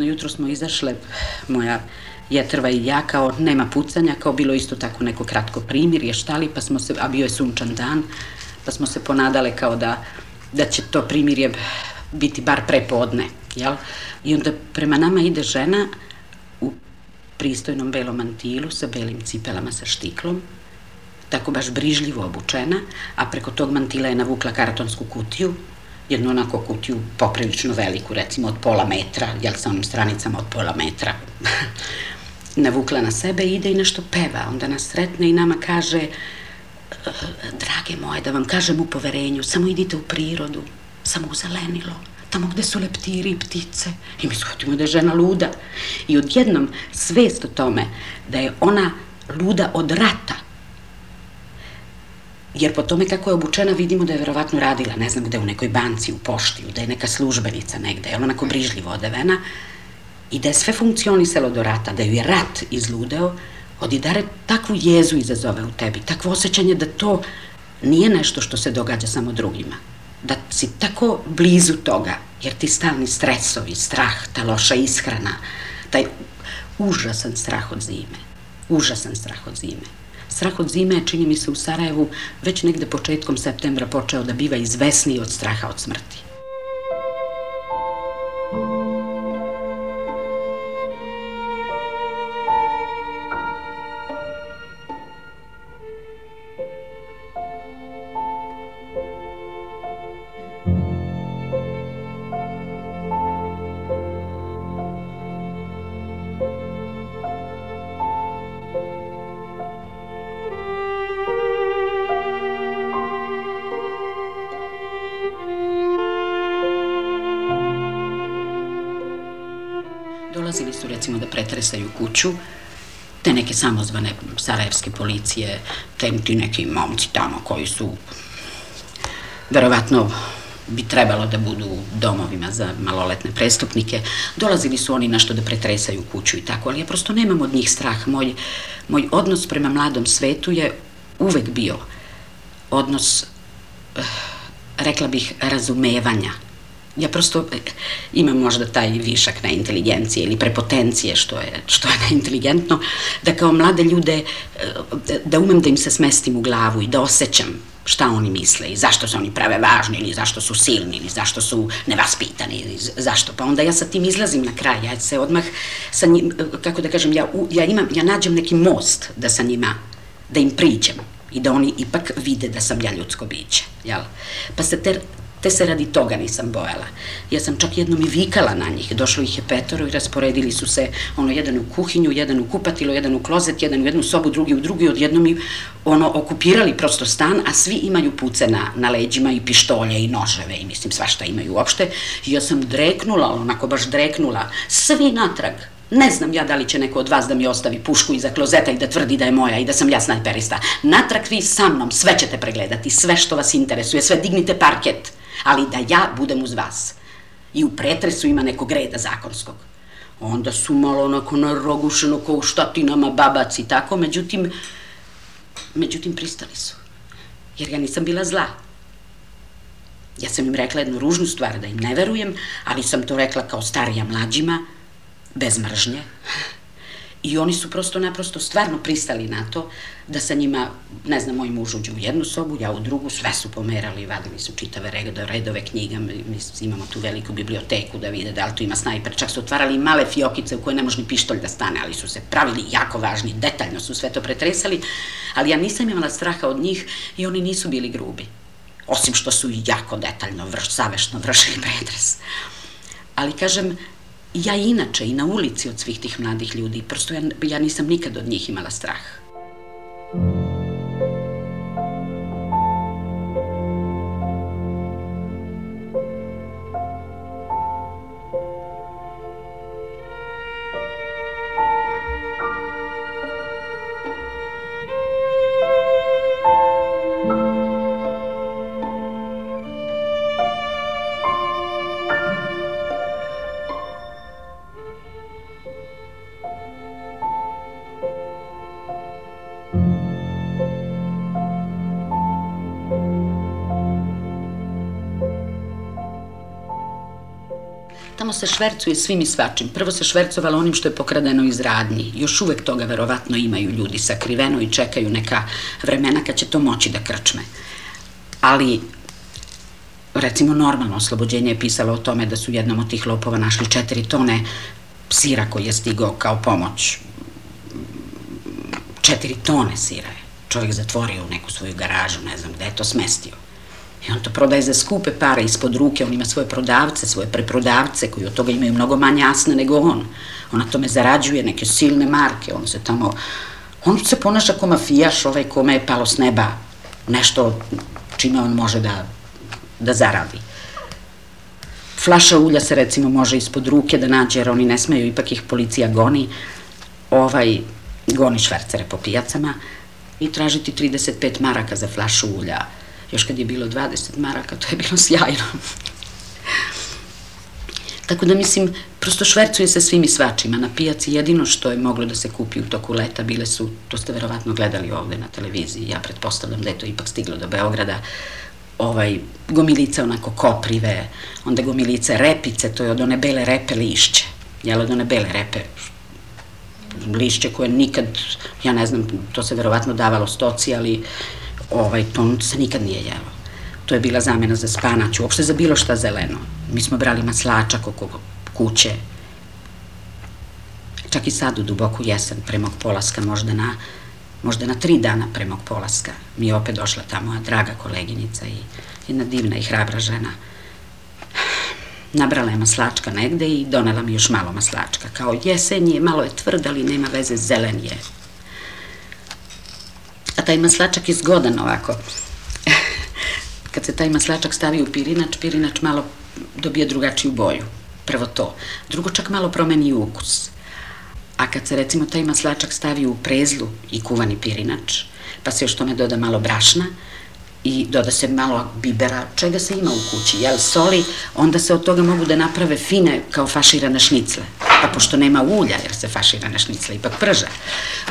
Jedno jutro smo izašle, moja jetrva i ja, kao nema pucanja, kao bilo isto tako neko kratko primirje, štali, pa smo se, a bio je sunčan dan, pa smo se ponadale kao da, da će to primirje biti bar prepodne, jel? I onda prema nama ide žena u pristojnom belom mantilu sa belim cipelama sa štiklom, tako baš brižljivo obučena, a preko tog mantila je navukla kartonsku kutiju jednu onako kutiju poprilično veliku, recimo od pola metra, jel sa onim stranicama od pola metra. Navukla na sebe i ide i nešto peva. Onda nas sretne i nama kaže drage moje, da vam kažem u poverenju, samo idite u prirodu, samo u zelenilo, tamo gde su leptiri i ptice. I mi shvatimo da je žena luda. I odjednom svest o tome da je ona luda od rata, jer po tome kako je obučena vidimo da je verovatno radila, ne znam gde, u nekoj banci, u pošti, da je neka službenica negde, je onako brižljivo odevena, i da je sve funkcionisalo do rata, da ju je rat izludeo, odidare takvu jezu izazove u tebi, takvo osjećanje da to nije nešto što se događa samo drugima, da si tako blizu toga, jer ti stalni stresovi, strah, ta loša ishrana, taj užasan strah od zime, užasan strah od zime. Strah od zime, čini mi se u Sarajevu, već negde početkom septembra počeo da biva izvesniji od straha od smrti. Pretresaju kuću, te neke samozvane sarajevske policije, te ti neki momci tamo koji su verovatno bi trebalo da budu domovima za maloletne prestupnike. Dolazili su oni našto da pretresaju kuću i tako, ali ja prosto nemam od njih strah. Moj, moj odnos prema mladom svetu je uvek bio odnos, eh, rekla bih, razumevanja ja prosto e, imam možda taj višak na inteligencije ili prepotencije što je, što je neinteligentno, da kao mlade ljude, e, da umem da im se smestim u glavu i da osjećam šta oni misle i zašto se oni prave važni ili zašto su silni ili zašto su nevaspitani ili zašto. Pa onda ja sa tim izlazim na kraj, ja se odmah sa njim, e, kako da kažem, ja, ja, imam, ja nađem neki most da sa njima, da im priđem i da oni ipak vide da sam ja ljudsko biće, jel? Pa se te te se radi toga nisam bojala. Ja sam čak jednom i vikala na njih, došlo ih je petoro i rasporedili su se, ono, jedan u kuhinju, jedan u kupatilo, jedan u klozet, jedan u jednu sobu, drugi u drugi, odjednom i, ono, okupirali prosto stan, a svi imaju puce na, na leđima i pištolje i noževe i mislim svašta imaju uopšte. I ja sam dreknula, onako baš dreknula, svi natrag, Ne znam ja da li će neko od vas da mi ostavi pušku iza klozeta i da tvrdi da je moja i da sam ja snajperista. Natrag vi sa mnom, sve ćete pregledati, sve što vas interesuje, sve dignite parket ali da ja budem uz vas. I u pretresu ima nekog reda zakonskog. Onda su malo onako narogušeno ko u štatinama babac i tako, međutim, međutim pristali su. Jer ja nisam bila zla. Ja sam im rekla jednu ružnu stvar, da im ne verujem, ali sam to rekla kao starija mlađima, bez mržnje. I oni su prosto naprosto stvarno pristali na to da sa njima, ne znam, moj muž uđe u jednu sobu, ja u drugu, sve su pomerali, vadili su čitave redove, redove knjiga, mi imamo tu veliku biblioteku da vide da li tu ima snajper, čak su otvarali male fiokice u koje ne može ni pištolj da stane, ali su se pravili jako važni, detaljno su sve to pretresali, ali ja nisam imala straha od njih i oni nisu bili grubi. Osim što su jako detaljno, vrš, savešno vršili pretres. Ali kažem, ja inače i na ulici od svih tih mladih ljudi, prosto ja, ja nisam nikad od njih imala strah. Se švercuje svim i svačim. Prvo se švercovalo onim što je pokradeno iz radnji. Još uvek toga verovatno imaju ljudi sakriveno i čekaju neka vremena kad će to moći da krčme. Ali recimo normalno oslobođenje je pisalo o tome da su jednom od tih lopova našli četiri tone sira koji je stigao kao pomoć. Četiri tone sira je. Čovjek zatvorio u neku svoju garažu, ne znam gde je to smestio. I on to prodaje za skupe pare ispod ruke, on ima svoje prodavce, svoje preprodavce koji od toga imaju mnogo manje asne nego on. On na tome zarađuje neke silne marke, on se tamo, on se ponaša kao mafijaš, ovaj kome je palo s neba nešto čime on može da, da zaradi. Flaša ulja se recimo može ispod ruke da nađe, jer oni ne smeju, ipak ih policija goni, ovaj, goni švercere po pijacama i tražiti 35 maraka za flašu ulja još kad je bilo 20 maraka, to je bilo sjajno. Tako da mislim, prosto švercuje se svim i svačima. Na pijaci jedino što je moglo da se kupi u toku leta bile su, to ste verovatno gledali ovde na televiziji, ja pretpostavljam da je to ipak stiglo do Beograda, ovaj, gomilice onako koprive, onda gomilice repice, to je od one bele repe lišće, jel od one bele repe lišće koje nikad, ja ne znam, to se verovatno davalo stoci, ali ovaj, to se nikad nije jelo. To je bila zamena za spanać, uopšte za bilo šta zeleno. Mi smo brali maslačak oko kuće. Čak i sad u duboku jesen pre mog polaska, možda na, možda na tri dana pre mog polaska, mi je opet došla ta moja draga koleginica i jedna divna i hrabra žena. Nabrala je maslačka negde i donela mi još malo maslačka. Kao jesen je, malo je tvrd, ali nema veze, zelen je a taj maslačak je zgodan ovako. Kad se taj maslačak stavi u pirinač, pirinač malo dobije drugačiju boju. Prvo to. Drugo čak malo promeni ukus. A kad se recimo taj maslačak stavi u prezlu i kuvani pirinač, pa se još tome doda malo brašna, i doda se malo bibera, čega se ima u kući, jel, soli, onda se od toga mogu da naprave fine kao faširane šnicle. Pa pošto nema ulja, jer se faširane šnicle ipak prže,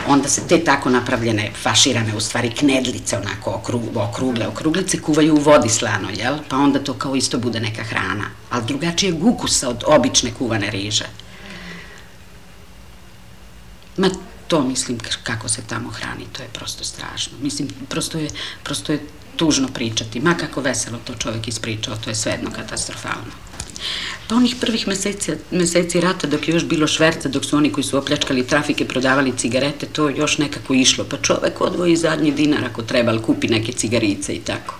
onda se te tako napravljene faširane, u stvari knedlice, onako okrug, okrugle, okruglice, kuvaju u vodi slano, jel, pa onda to kao isto bude neka hrana, ali drugačije ukusa od obične kuvane riže. Ma to mislim kako se tamo hrani, to je prosto strašno. Mislim, prosto je, prosto je tužno pričati, ma kako veselo to čovek ispričao, to je svejedno katastrofalno. Pa onih prvih meseci, meseci rata dok je još bilo šverca, dok su oni koji su opljačkali trafike prodavali cigarete, to još nekako išlo. Pa čovek odvoji zadnji dinar ako treba, ali kupi neke cigarice i tako.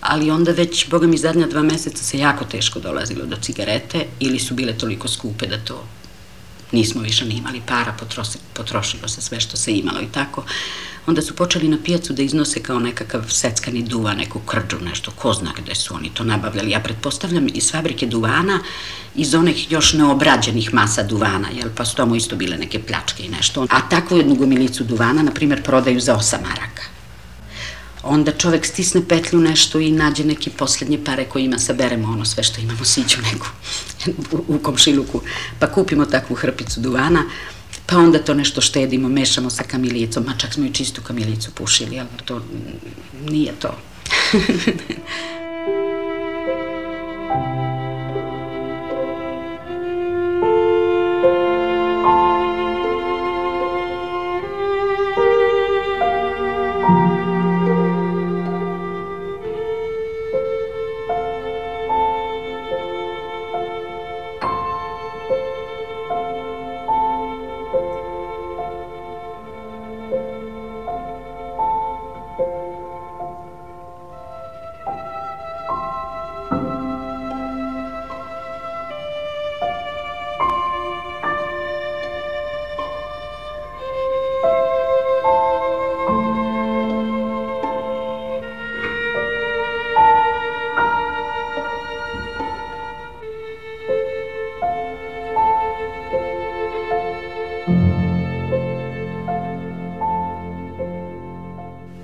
Ali onda već, boga mi, zadnja dva meseca se jako teško dolazilo do cigarete ili su bile toliko skupe da to nismo više ni imali para, potrošilo se sve što se imalo i tako onda su počeli na pijacu da iznose kao nekakav seckani duva, neku krđu, nešto, ko zna gde su oni to nabavljali. Ja pretpostavljam iz fabrike duvana, iz onih još neobrađenih masa duvana, jel, pa su tamo isto bile neke pljačke i nešto. A takvu jednu gomilicu duvana, na primjer, prodaju za 8 maraka. Onda čovek stisne petlju nešto i nađe neke poslednje pare koje ima, saberemo ono sve što imamo, siću neku u, u komšiluku, pa kupimo takvu hrpicu duvana, pa onda to nešto štedimo, mešamo sa kamilicom, ma čak smo i čistu kamilicu pušili, ali to nije to.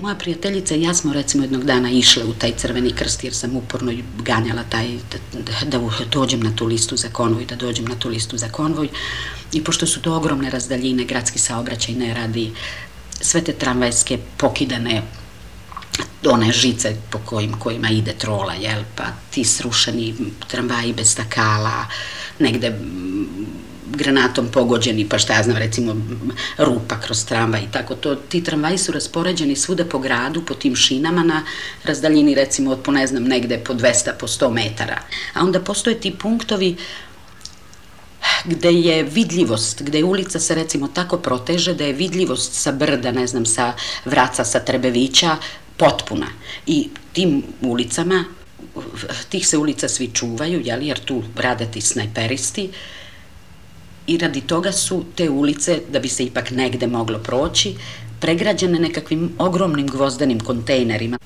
moja prijateljica i ja smo recimo jednog dana išle u taj crveni krst jer sam uporno ganjala taj, da, da, da dođem na tu listu za konvoj, da dođem na tu listu za konvoj. I pošto su to ogromne razdaljine, gradski saobraćaj ne radi, sve te tramvajske pokidane one žice po kojim, kojima ide trola, jel, pa ti srušeni tramvaji bez stakala, negde granatom pogođeni, pa šta ja znam, recimo rupa kroz tramvaj i tako to. Ti tramvaji su raspoređeni svuda po gradu, po tim šinama na razdaljini recimo od po ne znam negde po 200, po 100 metara. A onda postoje ti punktovi gde je vidljivost, gde ulica se recimo tako proteže da je vidljivost sa brda, ne znam, sa vraca, sa Trebevića potpuna. I tim ulicama, tih se ulica svi čuvaju, jel, jer tu rade ti snajperisti, i radi toga su te ulice, da bi se ipak negde moglo proći, pregrađene nekakvim ogromnim gvozdenim kontejnerima.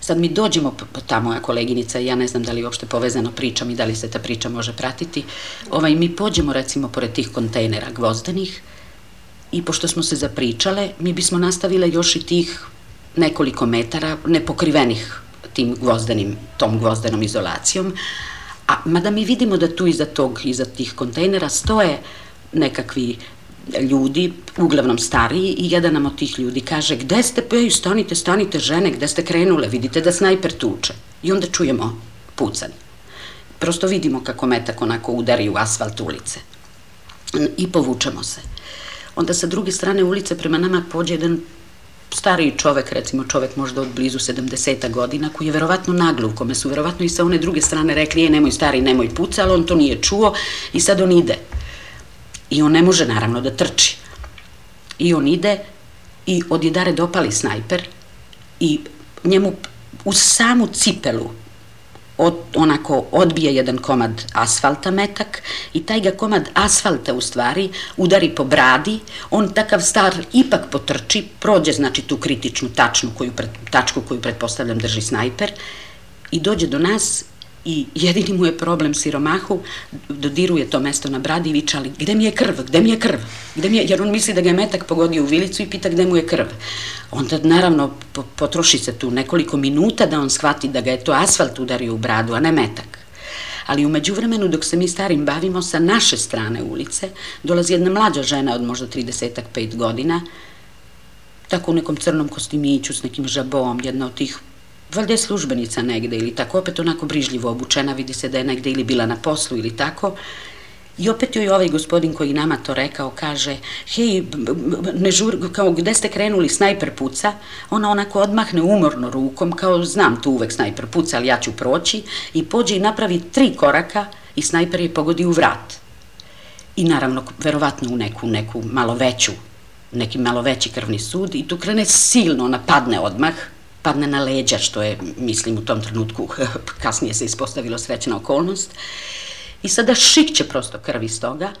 Sad mi dođemo, ta moja koleginica, ja ne znam da li uopšte povezano pričam i da li se ta priča može pratiti, ovaj, mi pođemo recimo pored tih kontejnera gvozdenih i pošto smo se zapričale, mi bismo nastavile još i tih nekoliko metara nepokrivenih tim gvozdenim, tom gvozdenom izolacijom, a mada mi vidimo da tu iza tog, iza tih kontejnera stoje nekakvi ljudi, uglavnom stariji, i jedan nam od tih ljudi kaže, gde ste, pa stanite, stanite žene, gde ste krenule, vidite da snajper tuče. I onda čujemo pucanj. Prosto vidimo kako metak onako udari u asfalt ulice. I povučemo se. Onda sa druge strane ulice prema nama pođe jedan stariji čovek, recimo čovek možda od blizu 70 godina, koji je verovatno naglo, u kome su verovatno i sa one druge strane rekli, je nemoj stari, nemoj puca, ali on to nije čuo i sad on ide. I on ne može naravno da trči. I on ide i odjedare dopali snajper i njemu u samu cipelu od, onako odbije jedan komad asfalta metak i taj ga komad asfalta u stvari udari po bradi, on takav star ipak potrči, prođe znači tu kritičnu tačnu koju, tačku koju pretpostavljam drži snajper i dođe do nas i jedini mu je problem siromahu, dodiruje to mesto na bradi i viče, ali gde mi je krv, gde mi je krv, gde mi je, jer on misli da ga je metak pogodio u vilicu i pita gde mu je krv. Onda naravno potroši se tu nekoliko minuta da on shvati da ga je to asfalt udario u bradu, a ne metak. Ali umeđu vremenu dok se mi starim bavimo sa naše strane ulice, dolazi jedna mlađa žena od možda 35 godina, tako u nekom crnom kostimiću s nekim žabom, jedna od tih valjda je službenica negde ili tako, opet onako brižljivo obučena, vidi se da je negde ili bila na poslu ili tako. I opet joj ovaj gospodin koji nama to rekao kaže, hej, ne žur, kao gde ste krenuli, snajper puca, ona onako odmahne umorno rukom, kao znam tu uvek snajper puca, ali ja ću proći, i pođe i napravi tri koraka i snajper je pogodi u vrat. I naravno, verovatno u neku, neku malo veću, neki malo veći krvni sud i tu krene silno, napadne odmah, padne na leđa, što je, mislim, u tom trenutku kasnije se ispostavilo srećna okolnost. I sada šikće prosto krv iz toga.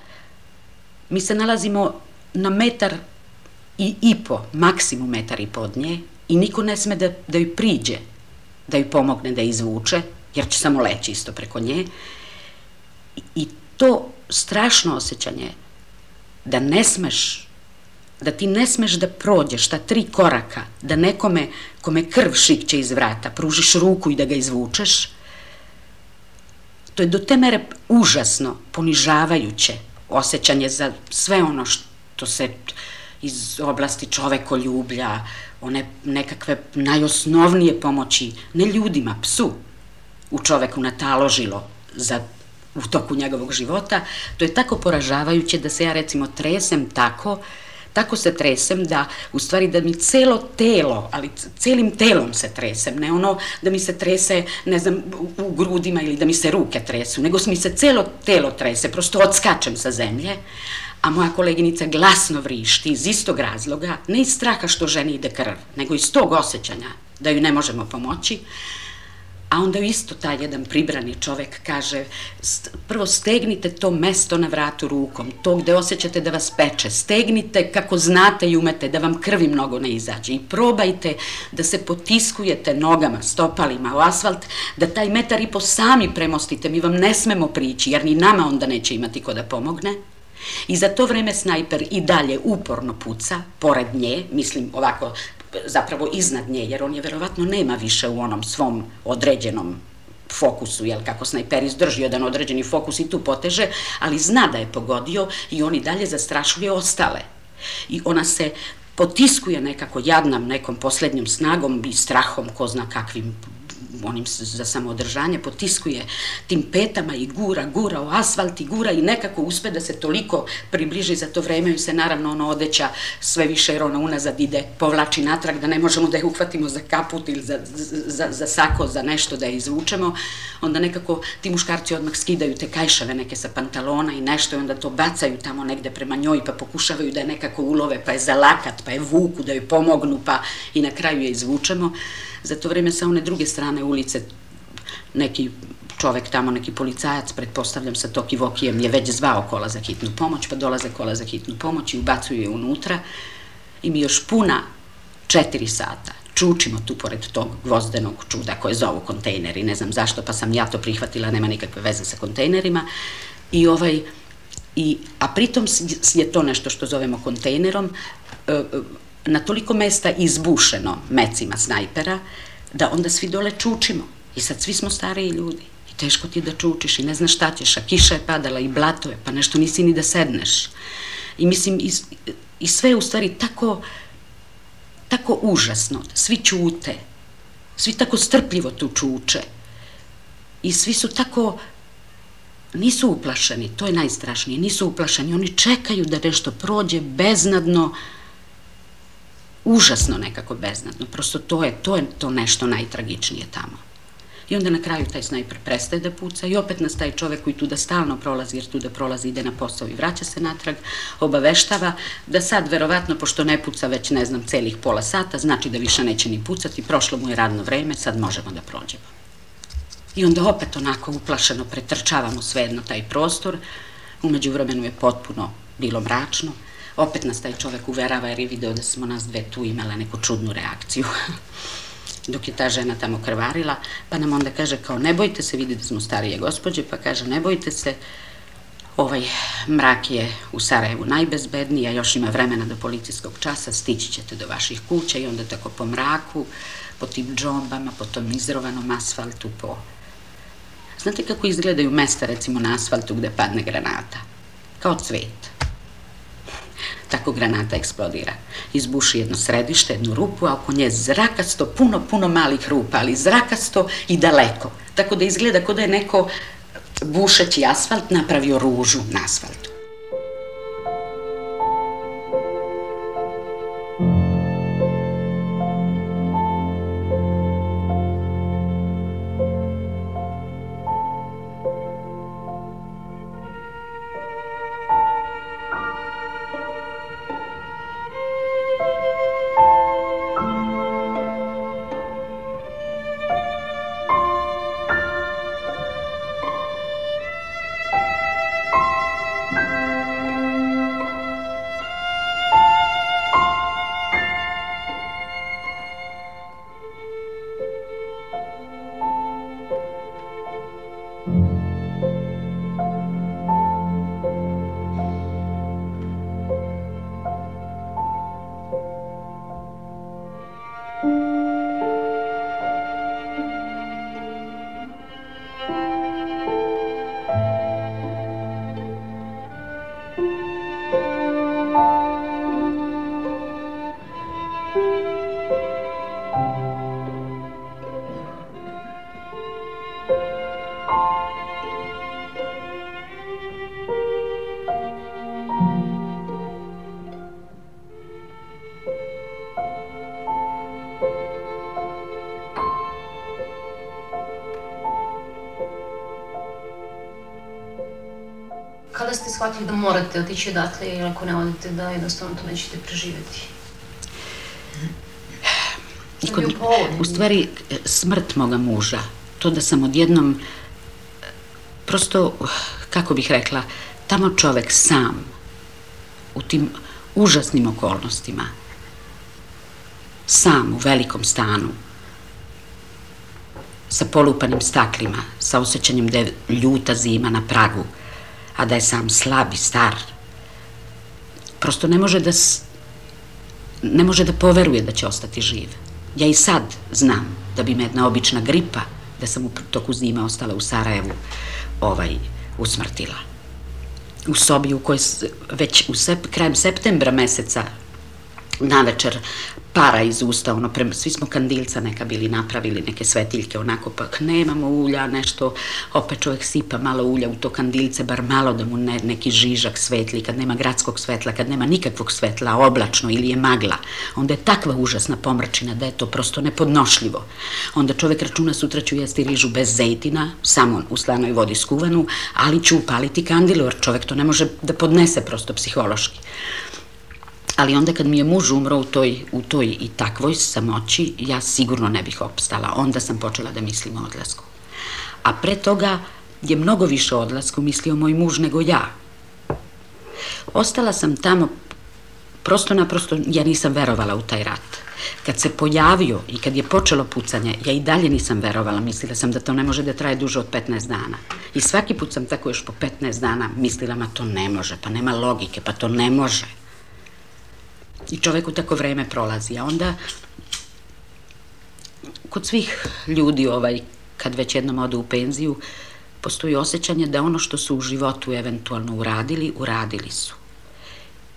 Mi se nalazimo na metar i, i po, maksimum metar i po od nje i niko ne sme da, da joj priđe, da joj pomogne da izvuče, jer će samo leći isto preko nje. I, i to strašno osjećanje da ne smeš da ti ne smeš da prođeš ta tri koraka, da nekome kome krv šikće iz vrata, pružiš ruku i da ga izvučeš, to je do te mere užasno, ponižavajuće osjećanje za sve ono što se iz oblasti čovekoljublja, one nekakve najosnovnije pomoći, ne ljudima, psu, u čoveku nataložilo za u toku njegovog života, to je tako poražavajuće da se ja recimo tresem tako tako se tresem da, u stvari da mi celo telo, ali celim telom se tresem, ne ono da mi se trese, ne znam, u grudima ili da mi se ruke tresu, nego mi se celo telo trese, prosto odskačem sa zemlje, a moja koleginica glasno vrišti iz istog razloga, ne iz straha što ženi ide krv, nego iz tog osjećanja da ju ne možemo pomoći, A onda isto taj jedan pribrani čovek kaže, prvo stegnite to mesto na vratu rukom, to gde osjećate da vas peče, stegnite kako znate i umete da vam krvi mnogo ne izađe. I probajte da se potiskujete nogama, stopalima u asfalt, da taj metar i po sami premostite, mi vam ne smemo prići, jer ni nama onda neće imati ko da pomogne. I za to vreme snajper i dalje uporno puca, pored nje, mislim ovako zapravo iznad nje, jer on je verovatno nema više u onom svom određenom fokusu, jel, kako snajper izdrži jedan određeni fokus i tu poteže, ali zna da je pogodio i on i dalje zastrašuje ostale. I ona se potiskuje nekako jadnom nekom poslednjom snagom i strahom, ko zna kakvim onim za samoodržanje, potiskuje tim petama i gura, gura u asfalt i gura i nekako uspe da se toliko približi za to vreme i se naravno ono odeća sve više jer ona unazad ide, povlači natrag da ne možemo da je uhvatimo za kaput ili za, za, za sako, za nešto da je izvučemo, onda nekako ti muškarci odmah skidaju te kajšave neke sa pantalona i nešto i onda to bacaju tamo negde prema njoj pa pokušavaju da je nekako ulove, pa je zalakat, pa je vuku, da joj pomognu, pa i na kraju je izvučemo. Za to vreme sa one druge strane ulice neki čovek tamo, neki policajac, pretpostavljam sa Toki Vokijem, je već zvao kola za hitnu pomoć, pa dolaze kola za hitnu pomoć i ubacuju je unutra. I mi još puna četiri sata. Čučimo tu pored tog gvozdenog čuda koje zovu kontejneri, ne znam zašto, pa sam ja to prihvatila, nema nikakve veze sa kontejnerima. I ovaj, i, a pritom je to nešto što zovemo kontejnerom, e, e, na toliko mesta izbušeno mecima snajpera, da onda svi dole čučimo. I sad svi smo stariji ljudi. I teško ti je da čučiš i ne znaš šta ćeš, a kiša je padala i blato je, pa nešto nisi ni da sedneš. I mislim, i, i sve u stvari tako, tako užasno. Svi čute. Svi tako strpljivo tu čuče. I svi su tako nisu uplašeni, to je najstrašnije, nisu uplašeni, oni čekaju da nešto prođe beznadno, užasno nekako beznadno. Prosto to je, to je to nešto najtragičnije tamo. I onda na kraju taj snajper prestaje da puca i opet nas taj čovek koji tu da stalno prolazi, jer tu da prolazi ide na posao i vraća se natrag, obaveštava da sad verovatno, pošto ne puca već ne znam celih pola sata, znači da više neće ni pucati, prošlo mu je radno vreme, sad možemo da prođemo. I onda opet onako uplašeno pretrčavamo svejedno taj prostor, umeđu vremenu je potpuno bilo mračno, opet nas taj čovek uverava jer je video da smo nas dve tu imale neku čudnu reakciju. Dok je ta žena tamo krvarila, pa nam onda kaže kao ne bojte se, vidi da smo starije gospođe, pa kaže ne bojte se, ovaj mrak je u Sarajevu najbezbedniji, a još ima vremena do policijskog časa, stići ćete do vaših kuća i onda tako po mraku, po tim džombama, po tom izrovanom asfaltu, po... Znate kako izgledaju mesta recimo na asfaltu gde padne granata? Kao cvet tako granata eksplodira. Izbuši jedno središte, jednu rupu, a oko nje zrakasto, puno, puno malih rupa, ali zrakasto i daleko. Tako da izgleda kao da je neko bušeći asfalt napravio ružu na asfaltu. Shvatili da morate otići odatle jer ako ne odete da jednostavno to nećete preživeti? I kod, u stvari, smrt moga muža, to da sam odjednom, prosto, kako bih rekla, tamo čovek sam, u tim užasnim okolnostima, sam u velikom stanu, sa polupanim staklima, sa osjećanjem da je ljuta zima na pragu, a da je sam slab i star. Prosto ne može da ne može da poveruje da će ostati živ. Ja i sad znam da bi me jedna obična gripa, da sam u toku zime ostala u Sarajevu, ovaj, usmrtila. U sobi u kojoj već u sep, krajem septembra meseca na večer para iz usta, ono, pre, svi smo kandilca neka bili napravili, neke svetiljke, onako, pa nemamo ulja, nešto, opet čovjek sipa malo ulja u to kandilce, bar malo da mu ne, neki žižak svetli, kad nema gradskog svetla, kad nema nikakvog svetla, oblačno ili je magla, onda je takva užasna pomračina da je to prosto nepodnošljivo. Onda čovjek računa sutra ću jesti rižu bez zejtina, samo u slanoj vodi skuvanu, ali ću upaliti kandilu, jer čovjek to ne može da podnese prosto psihološki. Ali onda kad mi je muž umro u toj, u toj i takvoj samoći, ja sigurno ne bih opstala. Onda sam počela da mislim o odlasku. A pre toga je mnogo više o odlasku mislio moj muž nego ja. Ostala sam tamo, prosto naprosto, ja nisam verovala u taj rat. Kad se pojavio i kad je počelo pucanje, ja i dalje nisam verovala, mislila sam da to ne može da traje duže od 15 dana. I svaki put sam tako još po 15 dana mislila, ma to ne može, pa nema logike, pa to ne može. I čoveku tako vreme prolazi. A onda, kod svih ljudi, ovaj, kad već jednom odu u penziju, postoji osjećanje da ono što su u životu eventualno uradili, uradili su.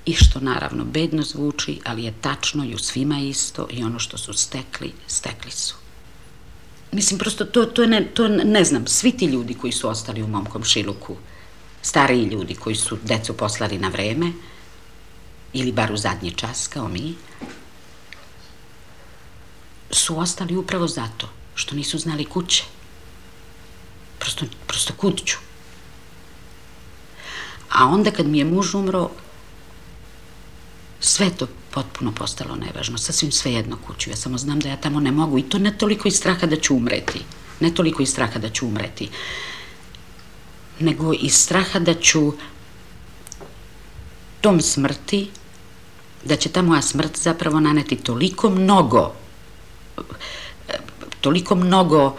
I što naravno bedno zvuči, ali je tačno i u svima isto i ono što su stekli, stekli su. Mislim, prosto to, to, ne, to ne znam, svi ti ljudi koji su ostali u mom komšiluku, stariji ljudi koji su decu poslali na vreme, ili bar u zadnji čas kao mi, su ostali upravo zato što nisu znali kuće. Prosto, prosto kud. A onda kad mi je muž umro, sve to potpuno postalo nevažno, sasvim sve jedno kuću. Ja samo znam da ja tamo ne mogu i to ne toliko iz straha da ću umreti, ne toliko iz straha da ću umreti, nego iz straha da ću tom smrti da će ta moja smrt zapravo naneti toliko mnogo toliko mnogo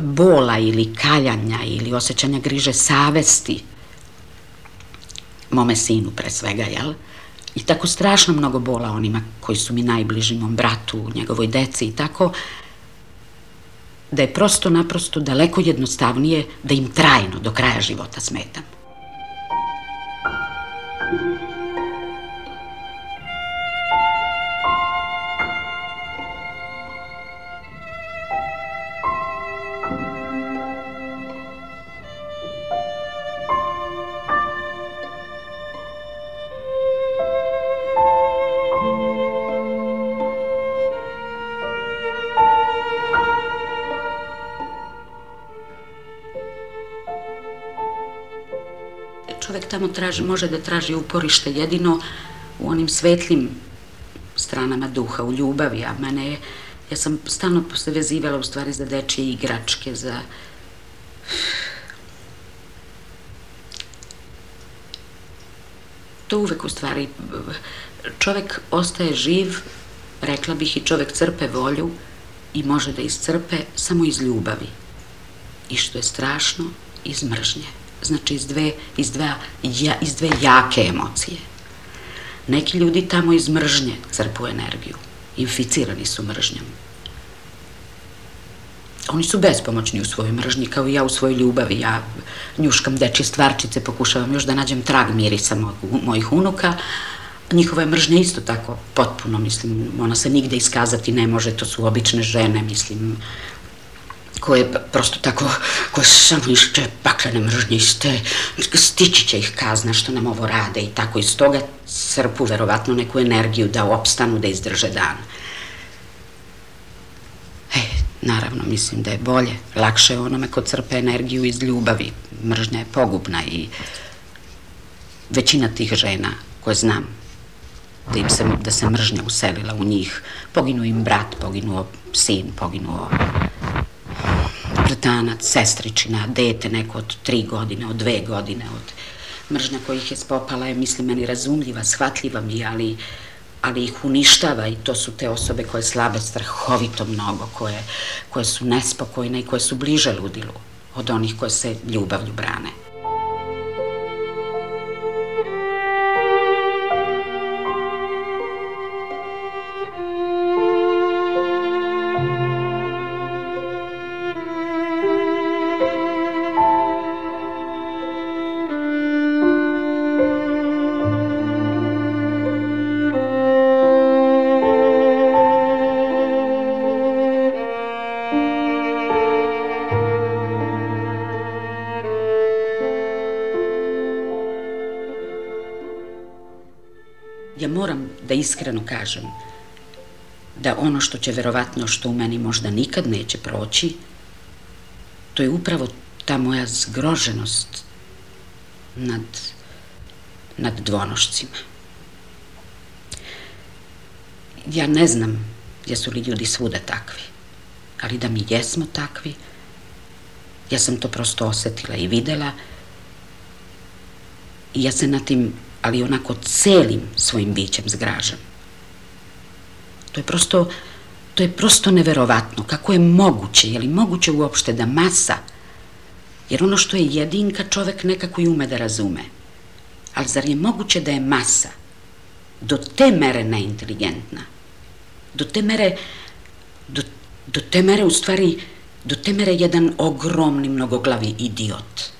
bola ili kaljanja ili osjećanja griže savesti mome sinu pre svega, jel? I tako strašno mnogo bola onima koji su mi najbliži, mom bratu, njegovoj deci i tako, da je prosto naprosto daleko jednostavnije da im trajno do kraja života smetam. Tamo traži, može da traži uporište jedino u onim svetlim stranama duha, u ljubavi, a mene ja sam stalno se vezivala u stvari za dečije igračke, za... To uvek u stvari, čovek ostaje živ, rekla bih i čovek crpe volju i može da iscrpe samo iz ljubavi. I što je strašno, iz mržnje znači iz dve, iz dve, ja, iz dve jake emocije. Neki ljudi tamo iz mržnje crpu energiju, inficirani su mržnjom. Oni su bespomoćni u svojoj mržnji, kao i ja u svojoj ljubavi. Ja njuškam dečje stvarčice, pokušavam još da nađem trag mirisa mojih unuka, njihova je mržnja isto tako potpuno, mislim, ona se nigde iskazati ne može, to su obične žene, mislim, koje prosto tako, koje samo ište paklene mržnje, iste, stići će ih kazna što nam ovo rade i tako iz toga crpu verovatno neku energiju da opstanu, da izdrže dan. E, naravno, mislim da je bolje, lakše je onome ko crpe energiju iz ljubavi. Mržnja je pogubna i većina tih žena koje znam da im se, da se mržnja uselila u njih, poginuo im brat, poginuo sin, poginuo bratanac, sestričina, dete neko od tri godine, od dve godine, od mržnja kojih je spopala je, mislim, meni razumljiva, shvatljiva mi, ali, ali ih uništava i to su te osobe koje slabe strahovito mnogo, koje, koje su nespokojne i koje su bliže ludilu od onih koje se ljubavlju brane. Iskreno kažem da ono što će verovatno, što u meni možda nikad neće proći, to je upravo ta moja zgroženost nad, nad dvonošcima. Ja ne znam jesu li ljudi svuda takvi, ali da mi jesmo takvi, ja sam to prosto osetila i videla i ja se na tim, ali onako celim svojim bićem zgražam. To je prosto, to je prosto neverovatno. Kako je moguće, je li moguće uopšte da masa, jer ono što je jedinka čovek nekako i ume da razume, ali zar je moguće da je masa do te mere neinteligentna, do te mere, do, do te mere u stvari, do te mere jedan ogromni mnogoglavi idiot.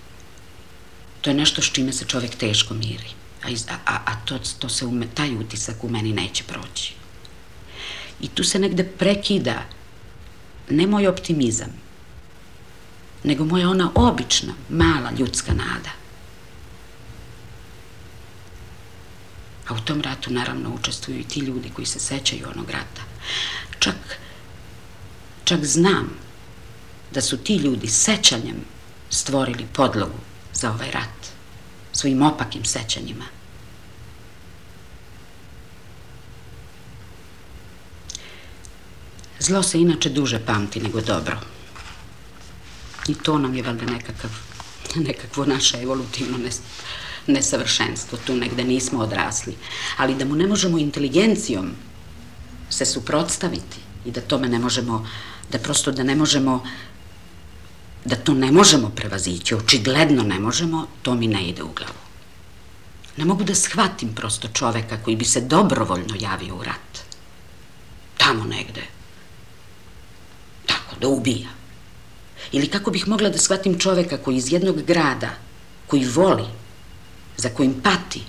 To je nešto s čime se čovek teško miri. A, a, a to, to se ume, taj utisak u meni neće proći. I tu se negde prekida ne moj optimizam, nego moja ona obična, mala ljudska nada. A u tom ratu naravno učestvuju i ti ljudi koji se sećaju onog rata. Čak, čak znam da su ti ljudi sećanjem stvorili podlogu za ovaj rat, svojim opakim sećanjima. Zlo se inače duže pamti nego dobro. I to nam je valjda nekakav, nekakvo naše evolutivno nesavršenstvo. Tu negde nismo odrasli. Ali da mu ne možemo inteligencijom se suprotstaviti i da tome ne možemo, da prosto da ne možemo da to ne možemo prevazići, očigledno ne možemo, to mi ne ide u glavu. Ne mogu da shvatim prosto čoveka koji bi se dobrovoljno javio u rat. Tamo negde. Tako, da ubija. Ili kako bih mogla da shvatim čoveka koji iz jednog grada, koji voli, za kojim pati,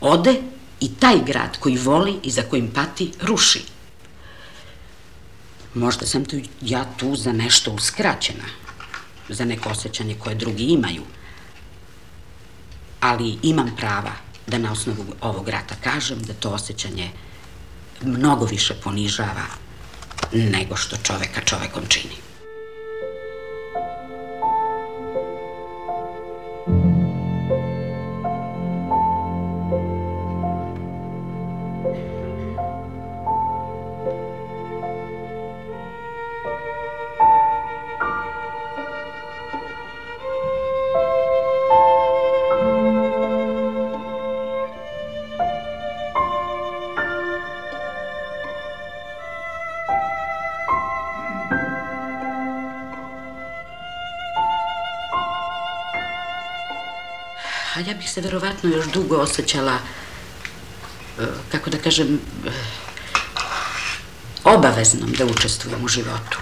ode i taj grad koji voli i za kojim pati ruši. Možda sam tu, ja tu za nešto uskraćena, za neko osjećanje koje drugi imaju, ali imam prava da na osnovu ovog rata kažem da to osjećanje mnogo više ponižava nego što čoveka čovekom čini. Se verovatno još dugo osjećala, e, kako da kažem, e, obaveznom da učestvujem u životu,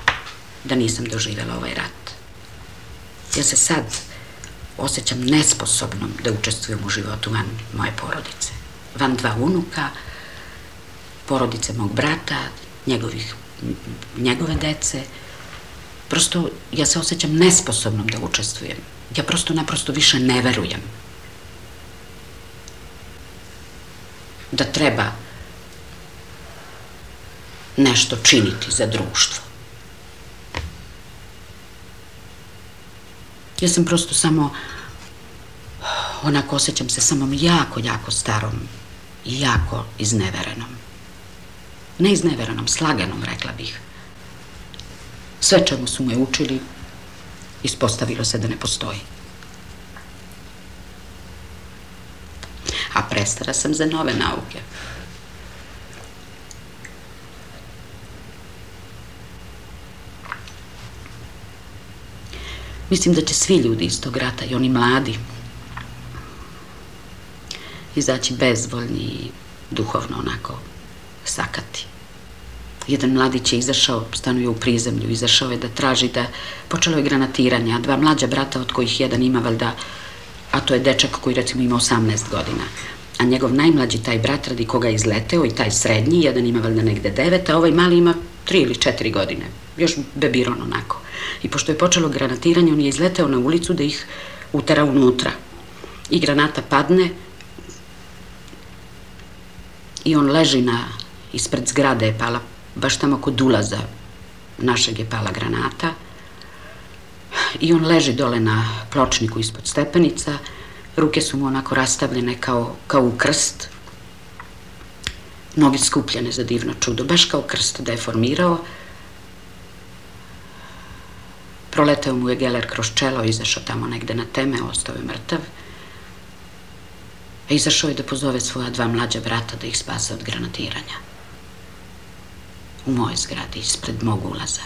da nisam doživjela ovaj rat. Ja se sad osjećam nesposobnom da učestvujem u životu van moje porodice. Van dva unuka, porodice mog brata, njegovih, njegove dece. Prosto ja se osjećam nesposobnom da učestvujem. Ja prosto naprosto više ne verujem da treba nešto činiti za društvo. Ja sam prosto samo, onako osjećam se samom jako, jako starom i jako izneverenom. Ne izneverenom, slaganom, rekla bih. Sve čemu su me učili, ispostavilo se da ne postoji. a prestara sam za nove nauke. Mislim da će svi ljudi iz tog rata, i oni mladi, izaći bezvoljni i duhovno onako sakati. Jedan mladić je izašao, stanuje u prizemlju, izašao je da traži da, počelo je granatiranje, a dva mlađa brata od kojih jedan ima valjda a to je dečak koji recimo ima 18 godina. A njegov najmlađi taj brat radi koga je izleteo i taj srednji, jedan ima valjda negde devet, a ovaj mali ima tri ili četiri godine. Još bebiron onako. I pošto je počelo granatiranje, on je izleteo na ulicu da ih utera unutra. I granata padne I on leži na, ispred zgrade je pala, baš tamo kod ulaza našeg je pala granata. I on leži dole na pločniku ispod stepenica, ruke su mu onako rastavljene kao, kao u krst, noge skupljene za divno čudo, baš kao krst da je formirao. Proleteo mu je geler kroz čelo, izašao tamo negde na teme, ostao je mrtav. A izašao je da pozove svoja dva mlađa brata da ih spase od granatiranja. U moje zgradi, ispred mog ulaza.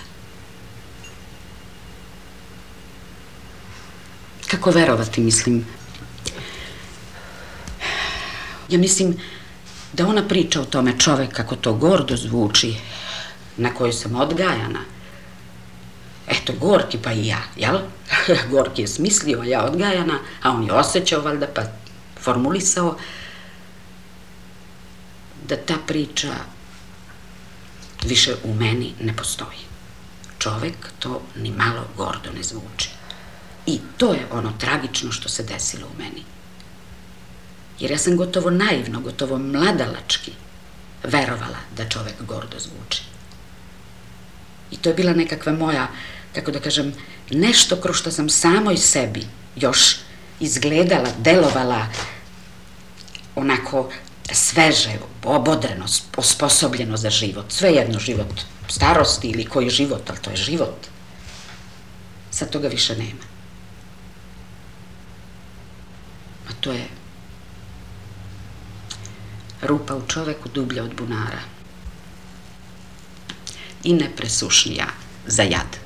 Kako verovati, mislim. Ja mislim da ona priča o tome čovek kako to gordo zvuči, na kojoj sam odgajana. Eto, Gorki pa i ja, jel? Gorki je smislio, ja odgajana, a on je osjećao valjda pa formulisao da ta priča više u meni ne postoji. Čovek to ni malo gordo ne zvuči. I to je ono tragično što se desilo u meni. Jer ja sam gotovo naivno, gotovo mladalački verovala da čovek gordo zvuči. I to je bila nekakva moja, kako da kažem, nešto kroz što sam samoj sebi još izgledala, delovala onako sveže, obodreno, osposobljeno za život. Sve jedno život starosti ili koji život, ali to je život. Sad toga više nema. A to je rupa u čoveku dublja od bunara i nepresušnija za jad.